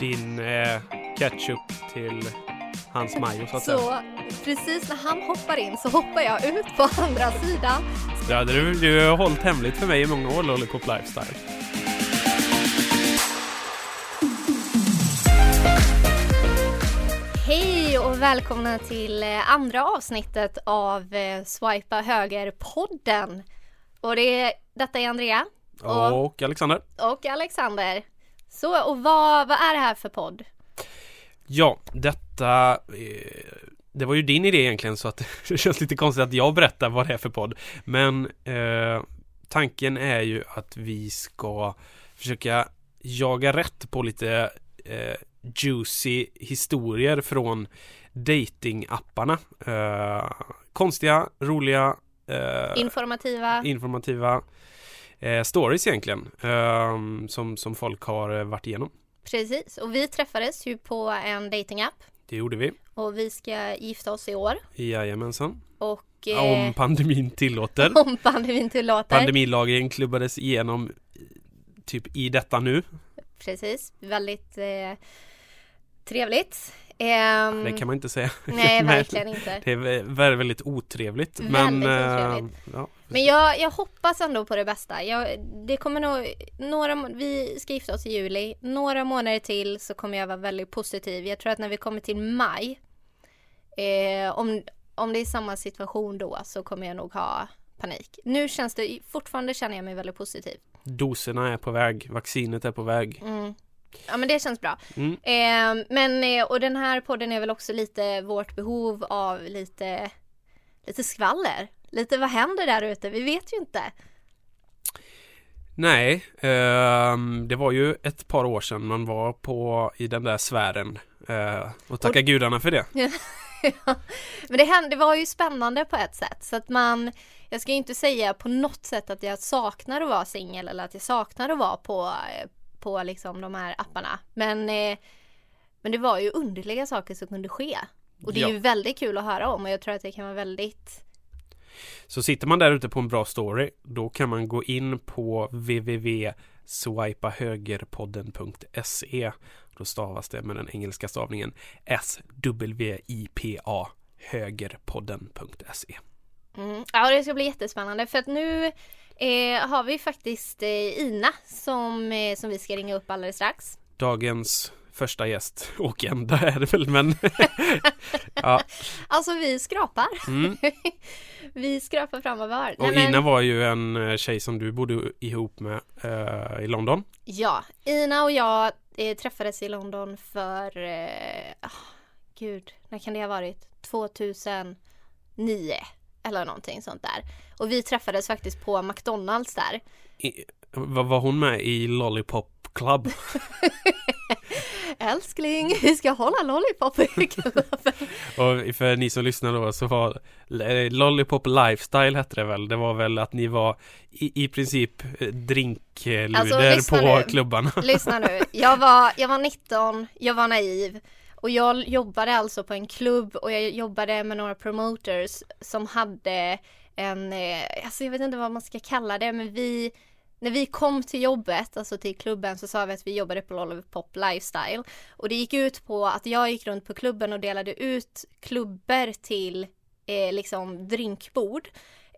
din eh, ketchup till hans majo så att säga. Så precis när han hoppar in så hoppar jag ut på andra sidan. Det hade du, du hållit hemligt för mig i många år, Lollipop Lifestyle. Hej och välkomna till eh, andra avsnittet av eh, Swipa Höger-podden. Och det detta är Andrea Och, och Alexander. och Alexander. Så, och vad, vad är det här för podd? Ja, detta eh, Det var ju din idé egentligen så att det känns lite konstigt att jag berättar vad det är för podd. Men eh, tanken är ju att vi ska försöka jaga rätt på lite eh, juicy historier från datingapparna. Eh, konstiga, roliga, eh, Informativa. informativa eh, stories egentligen. Eh, som, som folk har eh, varit igenom. Precis, och vi träffades ju på en datingapp Det gjorde vi. och vi ska gifta oss i år. Jajamensan. Och eh, Om pandemin tillåter. om pandemin tillåter. Pandemilagen klubbades igenom typ i detta nu. Precis, väldigt eh, trevligt. Ehm, Det kan man inte säga. Nej, verkligen inte. Det är vä- väldigt otrevligt. Väldigt men, eh, otrevligt. ja, Men jag, jag hoppas ändå på det bästa. Jag, det kommer nog, några, vi ska gifta oss i juli. Några månader till så kommer jag vara väldigt positiv. Jag tror att när vi kommer till maj, eh, om, om det är samma situation då så kommer jag nog ha panik. Nu känns det, fortfarande känner jag mig väldigt positiv. doserna är på väg, vaccinet är på väg. Mm. Ja men det känns bra. Mm. Eh, men eh, och den här podden är väl också lite vårt behov av lite, lite skvaller. Lite vad händer där ute? Vi vet ju inte. Nej, ehm, det var ju ett par år sedan man var på i den där sfären. Eh, och tacka Och- gudarna för det. Men det, hände, det var ju spännande på ett sätt så att man Jag ska ju inte säga på något sätt att jag saknar att vara singel eller att jag saknar att vara på eh, På liksom de här apparna. Men eh, Men det var ju underliga saker som kunde ske. Och det är Ja. ju väldigt kul att höra om och jag tror att det kan vara väldigt Så sitter man där ute på en bra story, då kan man gå in på www.swipahögerpodden.se Då stavas det med den engelska stavningen S-W-I-P-A högerpodden.se mm. Ja det ska bli jättespännande. För att nu eh, har vi faktiskt eh, Ina som, eh, som vi ska ringa upp alldeles strax. Dagens första gäst. Och enda är det väl men ja, Alltså vi skrapar. Mm. Vi skrapar fram och var. Och Nej, men- Ina var ju en eh, tjej som du bodde ihop med eh, i London. Ja, Ina och jag eh, träffades i London för, eh, ah, gud, när kan det ha varit? 2009 eller någonting sånt där. Och vi träffades faktiskt på McDonalds där. I, var, var hon med i Lollipop Club? Älskling, vi ska hålla lollipop klubben. Och för ni som lyssnar då så var eh, Lollipop Lifestyle hette det väl. Det var väl att ni var i, i princip eh, drinkluder Alltså, på nu. klubbarna. Lyssna nu, jag var, jag var 19, jag var naiv. Och jag jobbade alltså på en klubb och jag jobbade med några promoters som hade en, eh, alltså jag vet inte vad man ska kalla det, men vi när vi kom till jobbet, alltså till klubben, så sa vi att vi jobbade på Lollipop Lifestyle. Och det gick ut på att jag gick runt på klubben och delade ut klubbor till eh, liksom drinkbord.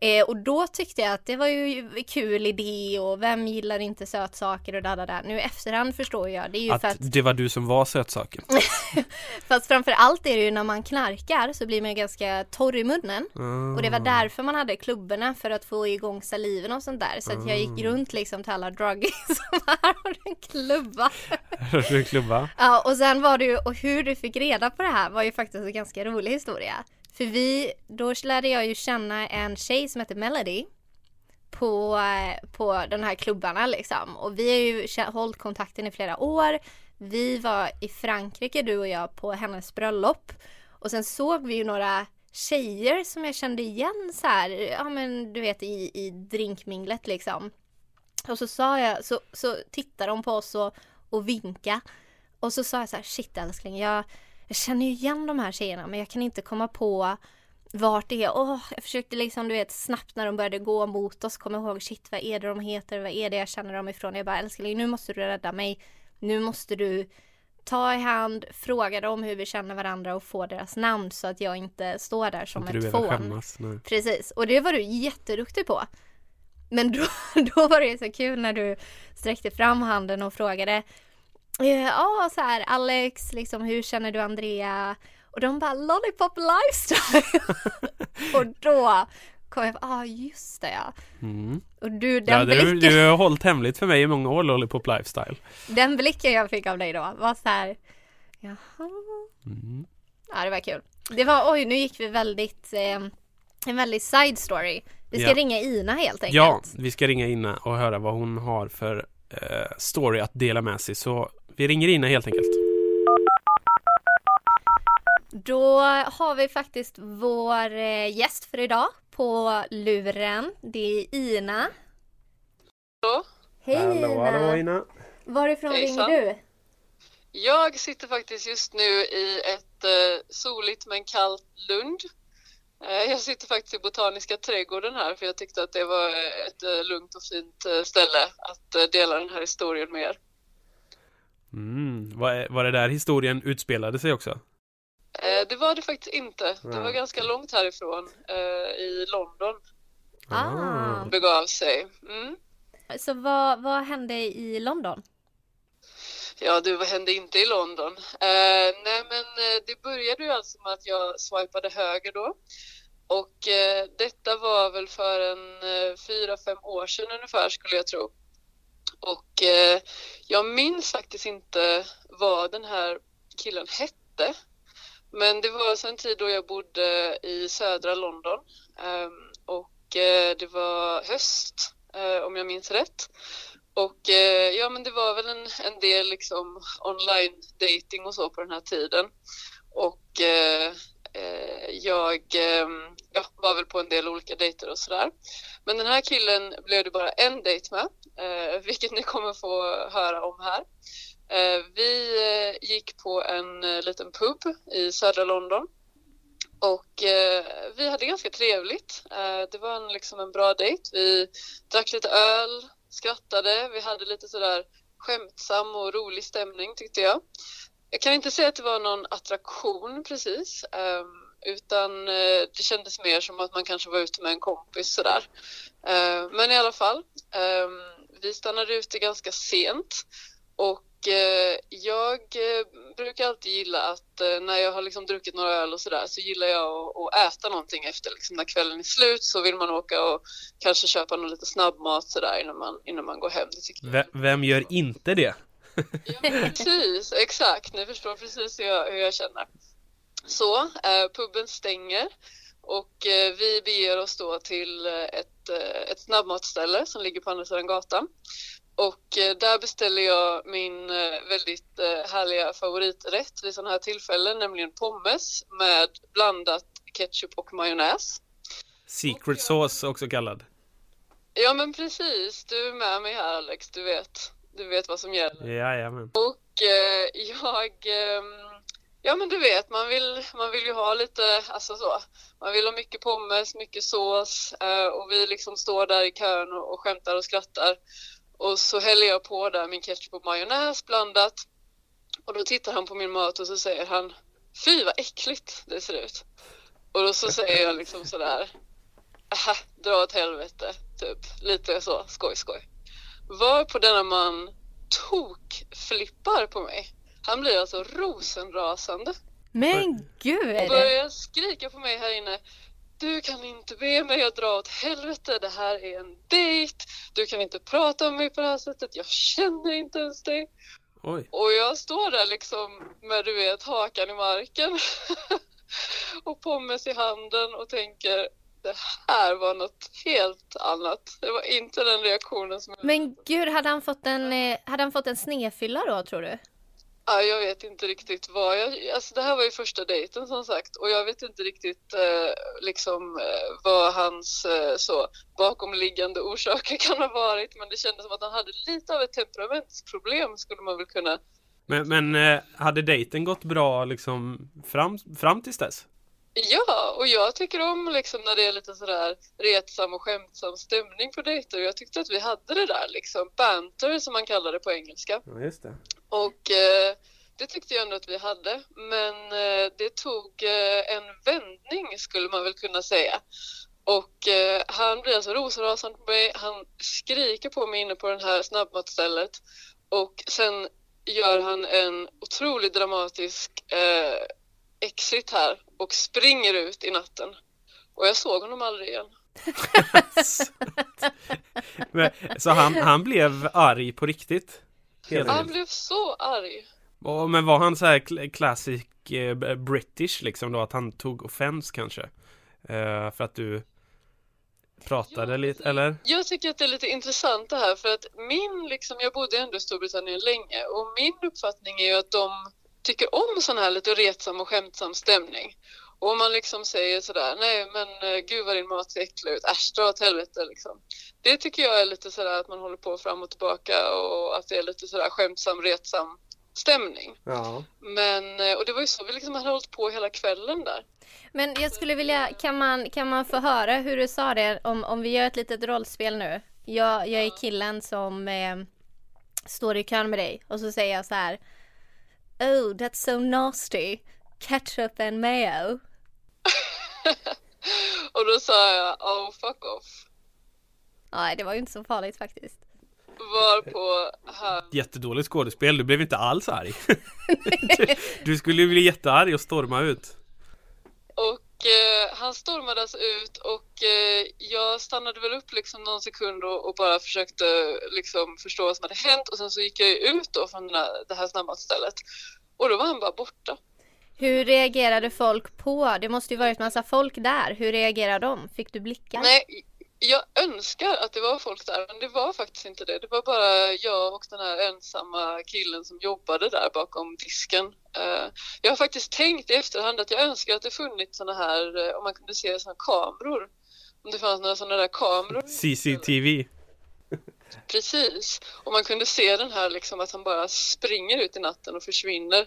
Eh, och då tyckte jag att det var ju kul idé och vem gillar inte sötsaker och där, där. Nu i efterhand förstår jag, det är ju Att för att det var du som var sötsaken. Fast framför allt är det ju när man knarkar så blir man ju ganska torr i munnen. Ah. Och det var därför man hade klubborna för att få igång saliven och sånt där. Så att jag gick runt liksom till alla druggies som här har du en klubba. Mm. klubba. Ja och sen var det ju, och hur du fick reda på det här var ju faktiskt en ganska rolig historia. För vi, då lärde jag ju känna en tjej som heter Melody på, på de här klubbarna liksom. Och vi har ju hållit kontakten i flera år. Vi var i Frankrike du och jag på hennes bröllop. Och sen såg vi ju några tjejer som jag kände igen så här, ja men du vet i, i drinkminglet liksom. Och så sa jag, så, så tittade de på oss och, och vinka. Och så sa jag så här, shit älskling, jag, jag känner ju igen de här tjejerna men jag kan inte komma på vart det är. Åh, jag försökte liksom du vet snabbt när de började gå mot oss komma ihåg shit vad är det de heter, vad är det jag känner dem ifrån. Jag bara älskling nu måste du rädda mig. Nu måste du ta i hand, fråga dem hur vi känner varandra och få deras namn så att jag inte står där som ett fån. Skämmas, Precis, och det var du jätteduktig på. Men då, då var det så kul när du sträckte fram handen och frågade Ja, så här Alex, liksom hur känner du Andrea? Och de bara Lollipop Lifestyle! och då kom jag på, ah just det ja. Mm. Och du, den ja, blicken. Du, du har hållit hemligt för mig i många år, Lollipop Lifestyle. Den blicken jag fick av dig då var så här, jaha. Mm. Ja, det var kul. Det var, oj, nu gick vi väldigt, eh, en väldigt side story. Vi ska Ja. ringa Ina helt enkelt. Ja, vi ska ringa Ina och höra vad hon har för eh, story att dela med sig. Så vi ringer Ina helt enkelt. Då har vi faktiskt vår eh, gäst för idag på luren. Det är Ina. Hallå? Hej Ina! Ina. Varifrån Hejsan. ringer du? Jag sitter faktiskt just nu i ett eh, soligt men kallt Lund. Eh, jag sitter faktiskt i Botaniska trädgården här för jag tyckte att det var ett eh, lugnt och fint eh, ställe att eh, dela den här historien med er. Mm. Var, var det där historien utspelade sig också? Eh, det var det faktiskt inte. Det var ganska långt härifrån i London Ah. begav sig. Mm. Så vad, vad hände i London? Ja du, vad hände inte i London? Eh, nej men eh, det började ju alltså med att jag swipade höger då. Och eh, detta var väl för en eh, fyra, fem år sedan ungefär skulle jag tro. Och eh, jag minns faktiskt inte vad den här killen hette. Men det var en tid då jag bodde i södra London. eh, och eh, det var höst, eh, om jag minns rätt. Och eh, ja, men det var väl en, en del liksom online dating och så på den här tiden. Och eh, eh, jag eh, var väl på en del olika dejter och sådär. Men den här killen blev det bara en dejt med, eh, vilket ni kommer få höra om här. Eh, vi eh, gick på en eh, liten pub i södra London. Och eh, vi hade ganska trevligt. Eh, det var en, liksom en bra dejt. Vi drack lite öl, skrattade, vi hade lite sådär skämtsam och rolig stämning tyckte jag. Jag kan inte säga att det var någon attraktion precis, ehm, utan eh, det kändes mer som att man kanske var ute med en kompis sådär. Ehm, men i alla fall, ehm, vi stannade ute ganska sent och eh, jag eh, brukar alltid gilla att när jag har liksom druckit några öl och sådär så gillar jag att, äta någonting efter. Liksom när kvällen är slut så vill man åka och kanske köpa någon lite snabbmat sådär innan man, innan man går hem. Det. V- vem gör inte det? Ja, precis, exakt. Ni förstår precis hur jag, hur jag känner. Så, eh, puben stänger och eh, vi beger oss då till eh, ett, eh, ett snabbmatsställe som ligger på andra sidan gatan. Och eh, där beställer jag min eh, väldigt härliga favoriträtt vid sådana här tillfällen, nämligen pommes med blandat ketchup och majonnäs. Secret sauce också kallad. Ja men precis, du är med mig här Alex, du vet. Du vet vad som gäller. Jajamän. Och eh, jag, ehm, ja men du vet, man vill, man vill ju ha lite, alltså så, man vill ha mycket pommes, mycket sås eh, och vi liksom står där i kön och, och skämtar och skrattar. Och så häller jag på där min ketchup och majonnäs blandat. Och då tittar han på min mat och så säger han, fy vad äckligt det ser ut. Och då så säger jag liksom sådär, aha, dra åt helvete, typ, lite så, skoj skoj. Var på denna man tok-flippar på mig. Han blir alltså rosenrasande Men och gud! börjar skrika på mig här inne. Du kan inte be mig att dra åt helvete, det här är en dejt. Du kan inte prata om mig på det här sättet, jag känner inte ens dig. Oj. Och jag står där liksom med du vet hakan i marken och pommes i handen och tänker det här var något helt annat. Det var inte den reaktionen som jag Men gud, hade han fått en, eh, hade han fått en snedfylla då tror du? Ja, jag vet inte riktigt vad jag... Alltså det här var ju första dejten som sagt och jag vet inte riktigt eh, liksom eh, vad hans eh, så bakomliggande orsaker kan ha varit men det kändes som att han hade lite av ett temperamentsproblem skulle man väl kunna... Men, men eh, hade dejten gått bra liksom fram, fram tills dess? Ja, och jag tycker om liksom när det är lite sådär retsam och skämtsam stämning på dejter och jag tyckte att vi hade det där liksom banter som man kallar det på engelska. Ja, just det. Och eh, det tyckte jag ändå att vi hade. Men eh, det tog eh, en vändning skulle man väl kunna säga. Och eh, han blir alltså rosenrasande på mig. Han skriker på mig inne på det här snabbmatsstället. Och sen gör han en otroligt dramatisk eh, exit här och springer ut i natten. Och jag såg honom aldrig igen. Men, så han, han blev arg på riktigt? Han blev så arg. Och- Men var han så här cl- classic eh, British liksom då? Att han tog offense kanske? Eh, för att du pratade Ja, lite, eller? Jag tycker att det är lite intressant det här för att min, liksom, jag bodde ändå i Storbritannien länge och min uppfattning är ju att de tycker om sån här lite retsam och skämtsam stämning. Och om man liksom säger sådär, nej men uh, gud vad din mat ser äcklig ut, äsch dra åt helvete liksom. Det tycker jag är lite sådär att man håller på fram och tillbaka och att det är lite sådär skämtsam, retsam stämning. Ja. Men, eh, och det var ju så vi liksom hade hållit på hela kvällen där. Men jag skulle vilja, kan man, kan man få höra hur du sa det om, om vi gör ett litet rollspel nu? Jag, jag är killen som eh, står i kön med dig och så säger jag så här Oh, that's so nasty. Ketchup and mayo. och då sa jag, oh fuck off. Nej, det var ju inte så farligt faktiskt. Varpå han Jättedåligt skådespel, du blev inte alls arg. du, du skulle ju bli jättearg och storma ut. Och eh, han stormade alltså ut och eh, jag stannade väl upp liksom någon sekund och, och bara försökte liksom förstå vad som hade hänt och sen så gick jag ut då från här, det här snabbmatsstället och då var han bara borta. Hur reagerade folk på? Det måste ju varit massa folk där. Hur reagerade de? Fick du blickar? Nej, jag önskar att det var folk där men det var faktiskt inte det. Det var bara jag och den här ensamma killen som jobbade där bakom disken. Eh, jag har faktiskt tänkt i efterhand att jag önskar att det funnits såna här, eh, om man kunde se såna kameror. Om det fanns några sådana där kameror. CCTV. Precis. Och man kunde se den här liksom att han bara springer ut i natten och försvinner.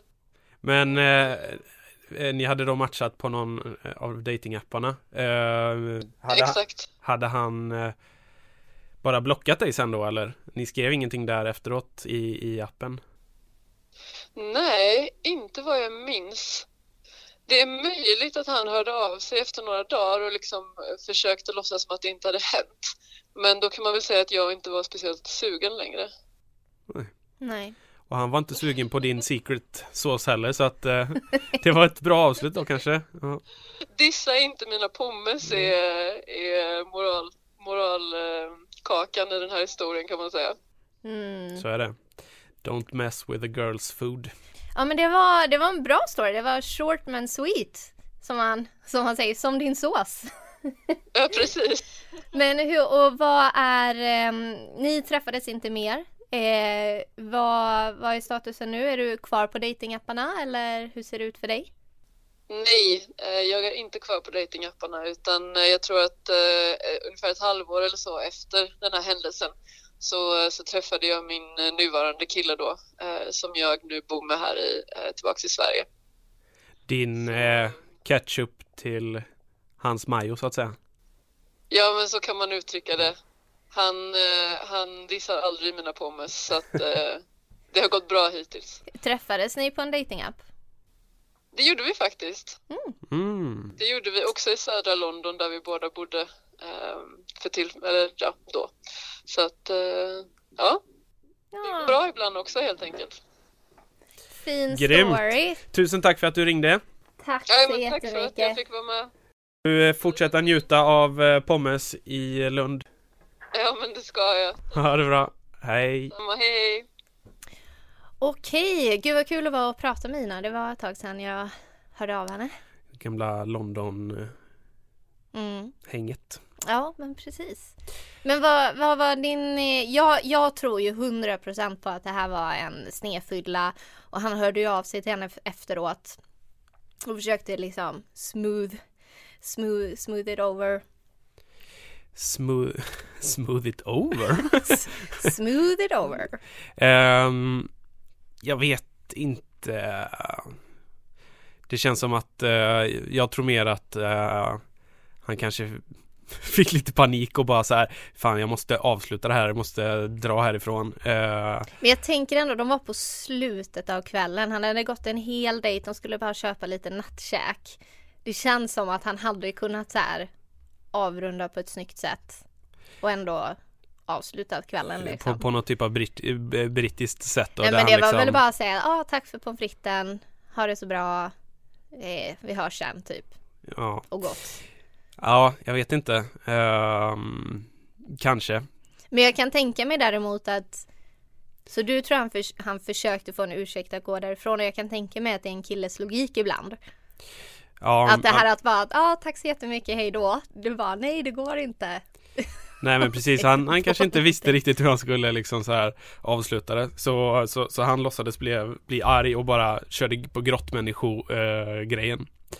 Men eh, eh, ni hade då matchat på någon av datingapparna. Eh, Exakt. Hade han eh, bara blockat dig sen då eller? Ni skrev ingenting där efteråt i, i appen? Nej, inte vad jag minns. Det är möjligt att han hörde av sig efter några dagar och liksom eh, försökte låtsas som att det inte hade hänt. Men då kan man väl säga att jag inte var speciellt sugen längre. Nej. Och han var inte sugen på din secret sauce heller så att eh, det var ett bra avslut då kanske. Ja. Dissa inte mina pommes är, är moral, moralkakan i den här historien kan man säga. Mm. Så är det. Don't mess with a girl's food. Ja men det var, det var en bra story. Det var short men sweet. Som man, som man säger, som din sås. Ja, precis. Men hur, och vad är, ehm, ni träffades inte mer. Eh, vad, vad är statusen nu? Är du kvar på datingapparna eller hur ser det ut för dig? Nej, eh, jag är inte kvar på datingapparna utan eh, jag tror att eh, ungefär ett halvår eller så efter den här händelsen så, så träffade jag min eh, nuvarande kille då eh, som jag nu bor med här i, eh, tillbaks i Sverige. Din eh, ketchup till hans majo så att säga. Ja, men så kan man uttrycka det. Han, eh, han dissar aldrig mina pommes så att eh, det har gått bra hittills. Träffades ni på en datingapp? Det gjorde vi faktiskt. Mm. Det gjorde vi också i södra London där vi båda bodde eh, för till, eller ja, då. Så att eh, ja, det går Ja, bra ibland också helt enkelt. fin Grymt. story. Tusen tack för att du ringde. Tack Ja, så men tack för att jag jättemycket. fick vara med. Du fortsätta njuta av pommes i Lund. Ja, men det ska jag. Ha det bra. Hej. Samma, hej! Okej, gud vad kul det var att prata med Ina. Det var ett tag sedan jag hörde av henne. Gamla London-hänget. Mm. Ja, men precis. Men vad, vad var din... eh, Jag, jag tror ju 100% på att det här var en snefylla och han hörde ju av sig till henne efteråt och försökte liksom smooth, smooth, smooth it over. Smooth, smooth it over. Smooth it over. Ehm, jag vet inte. Det känns som att eh, jag tror mer att eh, han kanske fick lite panik och bara så här Fan jag måste avsluta det här, jag måste dra härifrån uh, Men jag tänker ändå, de var på slutet av kvällen Han hade gått en hel dejt, de skulle bara köpa lite nattkäk Det känns som att han hade kunnat så här avrunda på ett snyggt sätt och ändå avslutat kvällen liksom. på, på något typ av britt, brittiskt sätt. Nej men det var liksom... väl bara att säga ah, tack för pommes fritesen, ha det så bra, eh, vi hörs sen typ. Ja. Och gott. Ja, jag vet inte. Um, kanske. Men jag kan tänka mig däremot att så du tror han, för, han försökte få en ursäkt att gå därifrån och jag kan tänka mig att det är en killes logik ibland. Ja, att det här att bara, ah, tack så jättemycket, hej då. Du bara, nej det går inte. Nej men precis, han, han kanske inte visste riktigt hur han skulle liksom så här avsluta det. Så, så, så han låtsades bli, bli arg och bara körde på grottmännisko-grejen. Eh,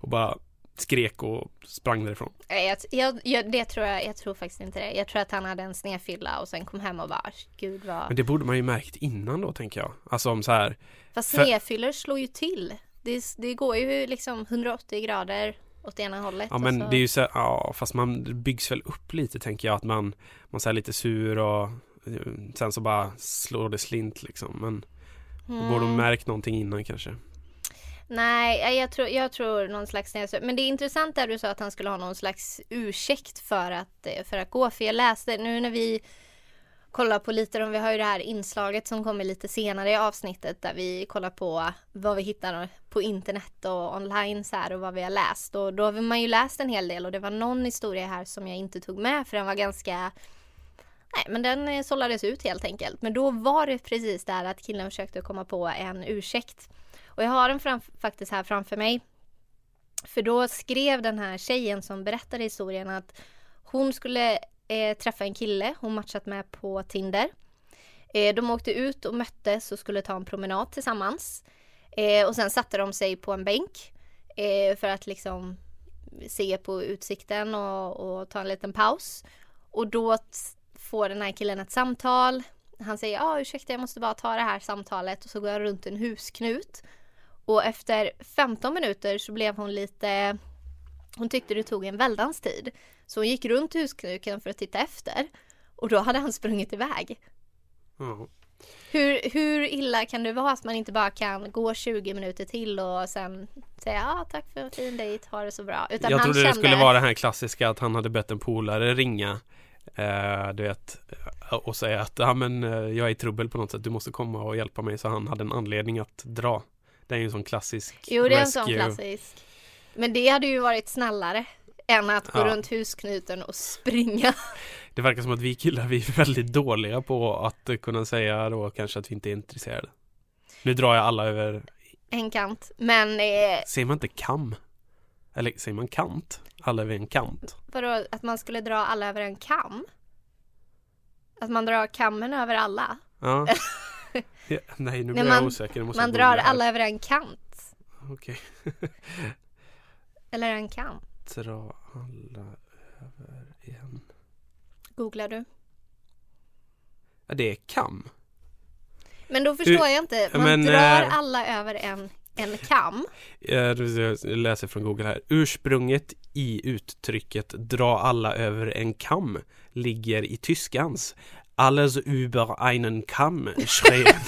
och bara skrek och sprang därifrån. Jag, jag, jag, det tror jag, jag tror faktiskt inte det. Jag tror att han hade en snedfylla och sen kom hem och bara, gud vad... Men det borde man ju märkt innan då tänker jag. Alltså om så här. Fast snedfyllor slår ju till. Det, det går ju liksom 180 grader åt ena hållet. Ja men så... det är ju så, ja fast man byggs väl upp lite tänker jag att man, man är lite sur och sen så bara slår det slint liksom. Men mm. borde de märkt någonting innan kanske? Nej, jag tror, jag tror någon slags Men det är intressant där du sa att han skulle ha någon slags ursäkt för att, för att gå. För jag läste nu när vi kolla på lite, om vi har ju det här inslaget som kommer lite senare i avsnittet där vi kollar på vad vi hittar på internet och online så här och vad vi har läst. Och då har man ju läst en hel del och det var någon historia här som jag inte tog med för den var ganska Nej men den eh, sållades ut helt enkelt. Men då var det precis där att killen försökte komma på en ursäkt. Och jag har den framf- faktiskt här framför mig. För då skrev den här tjejen som berättade historien att hon skulle eh, träffa en kille hon matchat med på Tinder. Eh, de åkte ut och möttes och skulle ta en promenad tillsammans. Eh, och sen satte de sig på en bänk eh, för att liksom se på utsikten och, och, ta en liten paus. Och då får den här killen ett samtal. Han säger, ja ah, ursäkta jag måste bara ta det här samtalet och så går jag runt en husknut. Och efter 15 minuter så blev hon lite hon tyckte det tog en väldans tid. Så hon gick runt husknuken för att titta efter. Och då hade han sprungit iväg. Mm. Hur, hur illa kan det vara att man inte bara kan gå 20 minuter till och sen säga ja tack för en fin dejt, ha det så bra. Utan jag trodde kände... det skulle vara det här klassiska att han hade bett en polare ringa eh, Du vet Och säga att ja, men, eh, jag är i trubbel på något sätt, du måste komma och hjälpa mig så han hade en anledning att dra. Det är ju en sån klassisk Jo det är en sån klassisk men det hade ju varit snällare än att gå ja. runt husknuten och springa. Det verkar som att vi killar vi är väldigt dåliga på att kunna säga då kanske att vi inte är intresserade. Nu drar jag alla över en kant, men eh... Säger man inte kam? Eller säger man kant? Alla över en kant? Vadå, att man skulle dra alla över en kam? Att man drar kammen över alla? Ja. ja nej, nu blir jag osäker. man drar alla över en kant. Okej. Okay. Eller en kam? Dra alla över en. Googlar du? Ja, det är kam. Men då förstår jag inte. Man men, drar äh, alla över en, en kam. Jag läser från Google här. Ursprunget i uttrycket dra alla över en kam ligger i tyskans Alles über einen Kamm schreien.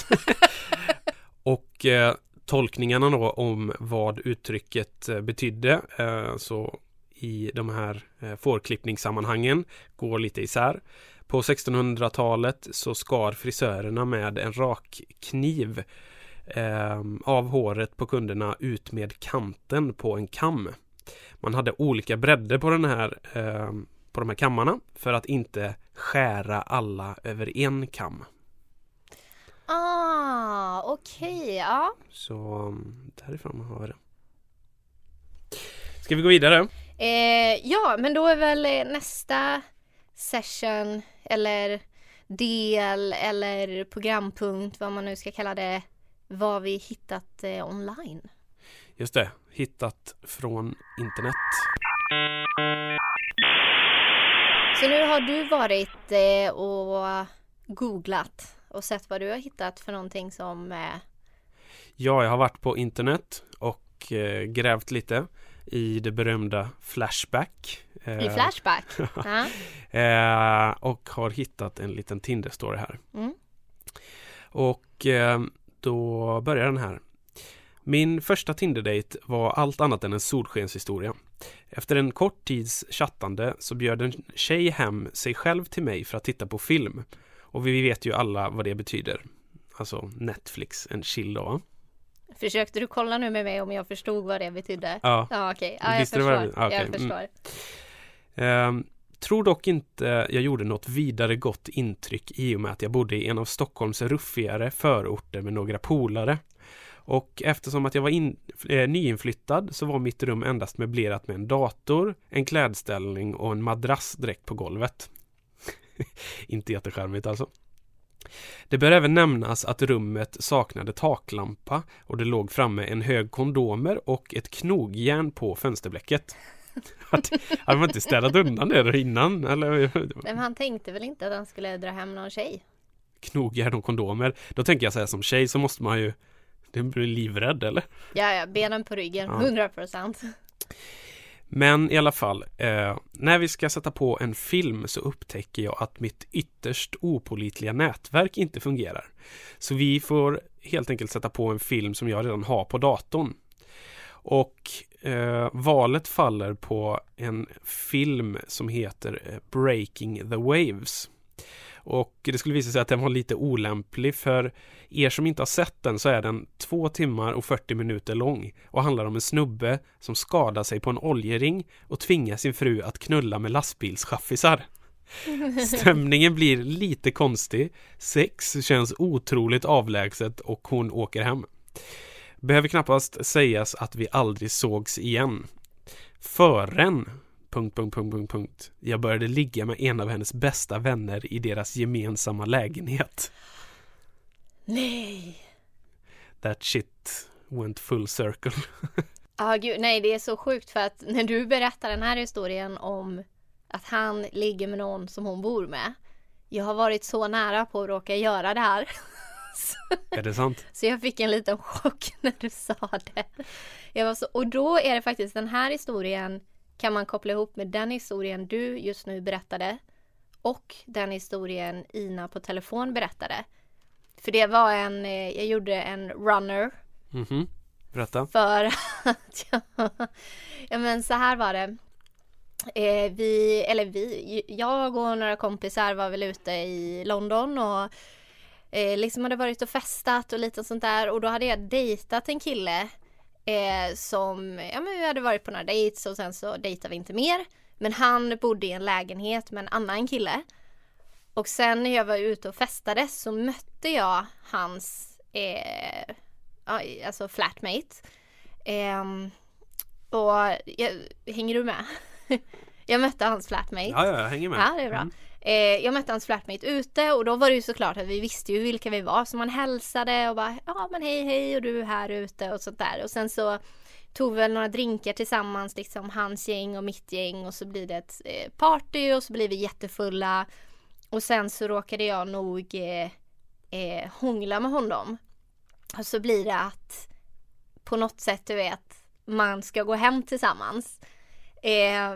Och eh, tolkningarna då om vad uttrycket eh, betydde eh, så i de här eh, fårklippningssammanhangen går lite isär. På 1600-talet så skar frisörerna med en rakkniv av håret på kunderna ut med kanten på en kam. Man hade olika bredder på den här på de här kammarna för att inte skära alla över en kam. Ah, okej, okay, ja. Så därifrån har vi det. Ska vi gå vidare? Eh, ja, men då är väl eh, nästa session eller del eller programpunkt, vad man nu ska kalla det, vad vi hittat eh, online. Just det, hittat från internet. Så nu har du varit eh, och googlat och sett vad du har hittat för någonting som eh... Ja, jag har varit på internet och eh, grävt lite i det berömda Flashback. I Eh, Flashback. eh, och har hittat en liten Tinder-story här. Mm. Och eh, då börjar den här. Min första Tinder-date var allt annat än en solskenshistoria. Efter en kort tids chattande så bjöd en tjej hem sig själv till mig för att titta på film. Och vi vet ju alla vad det betyder. Alltså Netflix, en chill då. Försökte du kolla nu med mig om jag förstod vad det betydde? Ja. Ja okej, ja, jag förstår. det- ja, okej. Jag Mm. förstår. Ehm, tror dock inte jag gjorde något vidare gott intryck i och med att jag bodde i en av Stockholms ruffigare förorter med några polare. Och eftersom att jag var in, eh, nyinflyttad så var mitt rum endast möblerat med en dator, en klädställning och en madrass direkt på golvet. inte jättecharmigt alltså. Det bör även nämnas att rummet saknade taklampa och det låg framme en hög kondomer och ett knogjärn på fönsterblecket. Att, hade man inte städat undan det innan? Eller Men han tänkte väl inte att han skulle dra hem någon tjej? knogjärn och kondomer. Då tänker jag så här som tjej så måste man ju Det blir livrädd eller? Ja, ja, benen på ryggen, Ja. 100 procent. Men i alla fall, eh, när vi ska sätta på en film så upptäcker jag att mitt ytterst opolitliga nätverk inte fungerar. Så vi får helt enkelt sätta på en film som jag redan har på datorn. Och eh, valet faller på en film som heter eh, Breaking the Waves. Och det skulle visa sig att den var lite olämplig för er som inte har sett den så är den två timmar och 40 minuter lång och handlar om en snubbe som skadar sig på en oljering och tvingar sin fru att knulla med lastbilschaffisar. Stämningen blir lite konstig, sex känns otroligt avlägset och hon åker hem. Behöver knappast sägas att vi aldrig sågs igen. Förrän punkt, punkt, punkt, punkt, punkt. Jag började ligga med en av hennes bästa vänner i deras gemensamma lägenhet. Nej! That shit went full circle. Ja, gud, nej, det är så sjukt för att när du berättar den här historien om att han ligger med någon som hon bor med. Jag har varit så nära på att råka göra det här. Är det sant? Så jag fick en liten chock när du sa det. Jag var så, och då är det faktiskt den här historien kan man koppla ihop med den historien du just nu berättade och den historien Ina på telefon berättade. För det var en, eh, jag gjorde en runner Mhm. Berätta. för att jag, ja men så här var det. Eh, vi, eller vi, jag och några kompisar var väl ute i London och eh, liksom hade varit och festat och lite sånt där och då hade jag dejtat en kille eh, som, ja men vi hade varit på några dates och sen så dejtade vi inte mer. Men han bodde i en lägenhet med en annan kille. Och sen när jag var ute och festade så mötte jag hans eh, alltså flatmate. Ehm, och jag, hänger du med? jag mötte hans flatmate. Ja, ja, jag hänger med. Ja, det är bra. Mm. Eh, jag mötte hans flatmate ute och då var det ju såklart att vi visste ju vilka vi var så man hälsade och bara ja men hej hej och du är här ute och sånt där. Och sen så tog vi väl några drinkar tillsammans liksom hans gäng och mitt gäng och så blir det ett eh, party och så blir vi jättefulla. Och sen så råkade jag nog eh, eh, hångla med honom. Och så blir det att på något sätt du vet man ska gå hem tillsammans. Eh,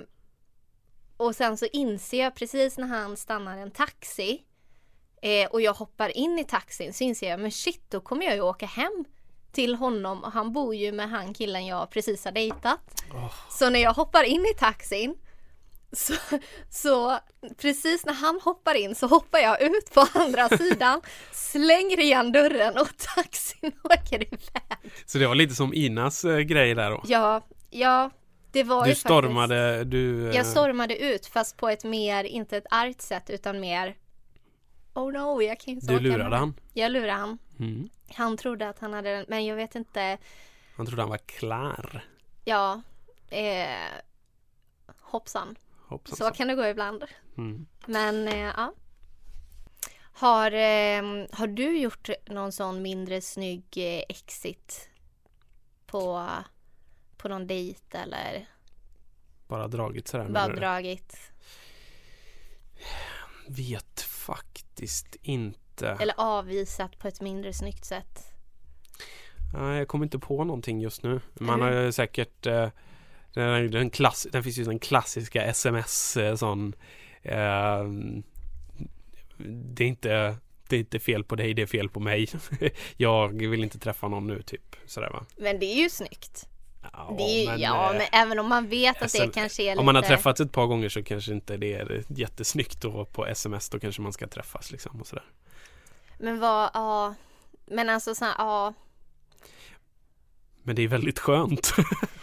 och sen så inser jag precis när han stannar en taxi eh, och jag hoppar in i taxin så inser jag men shit då kommer jag ju åka hem till honom och han bor ju med han killen jag precis har dejtat. Åh. Så när jag hoppar in i taxin så, så precis när han hoppar in så hoppar jag ut på andra sidan, slänger igen dörren och taxin åker iväg. Så det var lite som Inas eh, grej där då. Ja, ja, det var Du stormade, du... eh, Jag stormade ut fast på ett mer, inte ett argt sätt utan mer Oh no, jag kan inte Du lurade med. han. Jag lurade han. Mm. Han trodde att han hade den, men jag vet inte. Han trodde han var klar. Ja, eh, hoppsan. Hoppsan. Så kan det gå ibland. Mm. Men eh, ja. Har, eh, har du gjort någon sån mindre snygg eh, exit på, på någon dejt eller Bara dragit sådär. bara menar du? dragit? Vet faktiskt inte. Eller avvisat på ett mindre snyggt sätt? Nej, jag kommer inte på någonting just nu. Man har ju säkert eh, Den, den, klass, den finns ju den klassiska sms eh, sån eh, Det är inte Det är inte fel på dig, det är fel på mig. Jag vill inte träffa någon nu typ sådär va. Men det är ju snyggt. Ja, det men, ja, eh, men även om man vet att det SM kanske är lite... Om man har träffats ett par gånger så kanske inte det är jättesnyggt då på sms. Då kanske man ska träffas liksom och sådär. Men vad, ja. Men alltså så här, ja. Men det är väldigt skönt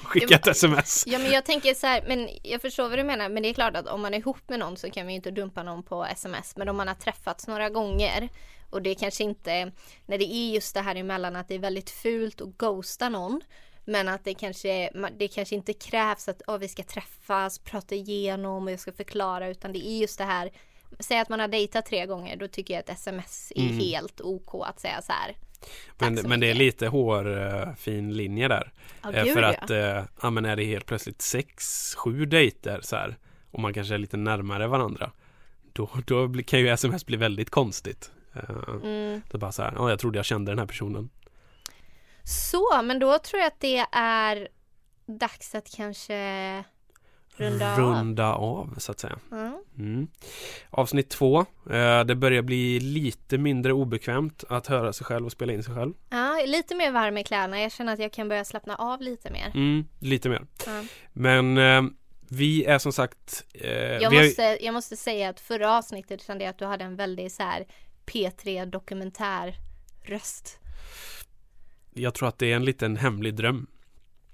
att skicka ett sms. Ja men jag tänker så här, men jag förstår vad du menar. Men det är klart att om man är ihop med någon så kan man ju inte dumpa någon på sms. Men om man har träffats några gånger och det kanske inte, när det är just det här emellan att det är väldigt fult att ghosta någon. Men att det kanske, det kanske inte krävs att oh, vi ska träffas, prata igenom och jag ska förklara utan det är just det här Säg att man har dejtat tre gånger, då tycker jag att sms är Mm. helt OK att säga så här. Men, men det är lite hårfin linje där. Ja, Eh, för att, eh, ja men är det helt plötsligt sex, sju dejter så här och man kanske är lite närmare varandra. Då, då kan ju sms bli väldigt konstigt. Eh, Mm. Det bara så här, ja jag trodde jag kände den här personen. Så, men då tror jag att det är dags att kanske runda av. Runda av så att säga. Mm. Mm. Avsnitt två. Eh, det börjar bli lite mindre obekvämt att höra sig själv och spela in sig själv. Ja, lite mer varm i kläderna. Jag känner att jag kan börja slappna av lite mer. Mm, lite mer. Men eh, vi är som sagt eh, Jag, vi har måste, jag måste säga att förra avsnittet kände jag att du hade en väldigt så här P3 dokumentär röst. Jag tror att det är en liten hemlig dröm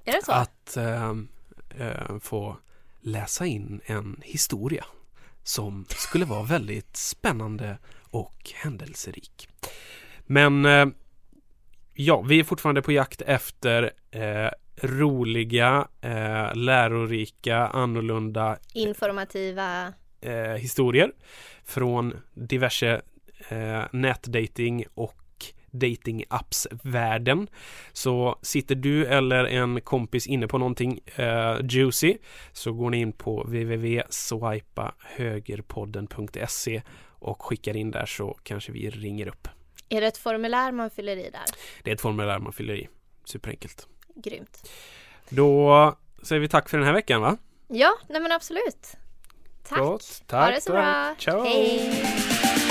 Är det så? att eh, få läsa in en historia som skulle vara väldigt spännande och händelserik. Men eh, ja, vi är fortfarande på jakt efter eh, roliga, eh, lärorika, annorlunda Informativa. eh, historier från diverse eh, nätdating och datingappsvärlden. Så sitter du eller en kompis inne på någonting eh, juicy så går ni in på www.swipahögerpodden.se och skickar in där så kanske vi ringer upp. Är det ett formulär man fyller i där? Det är ett formulär man fyller i. Superenkelt. Grymt. Då säger vi tack för den här veckan va? Ja, nej men absolut. Tack. Gott. ha det Tack, så tack. bra. Ciao. Hej.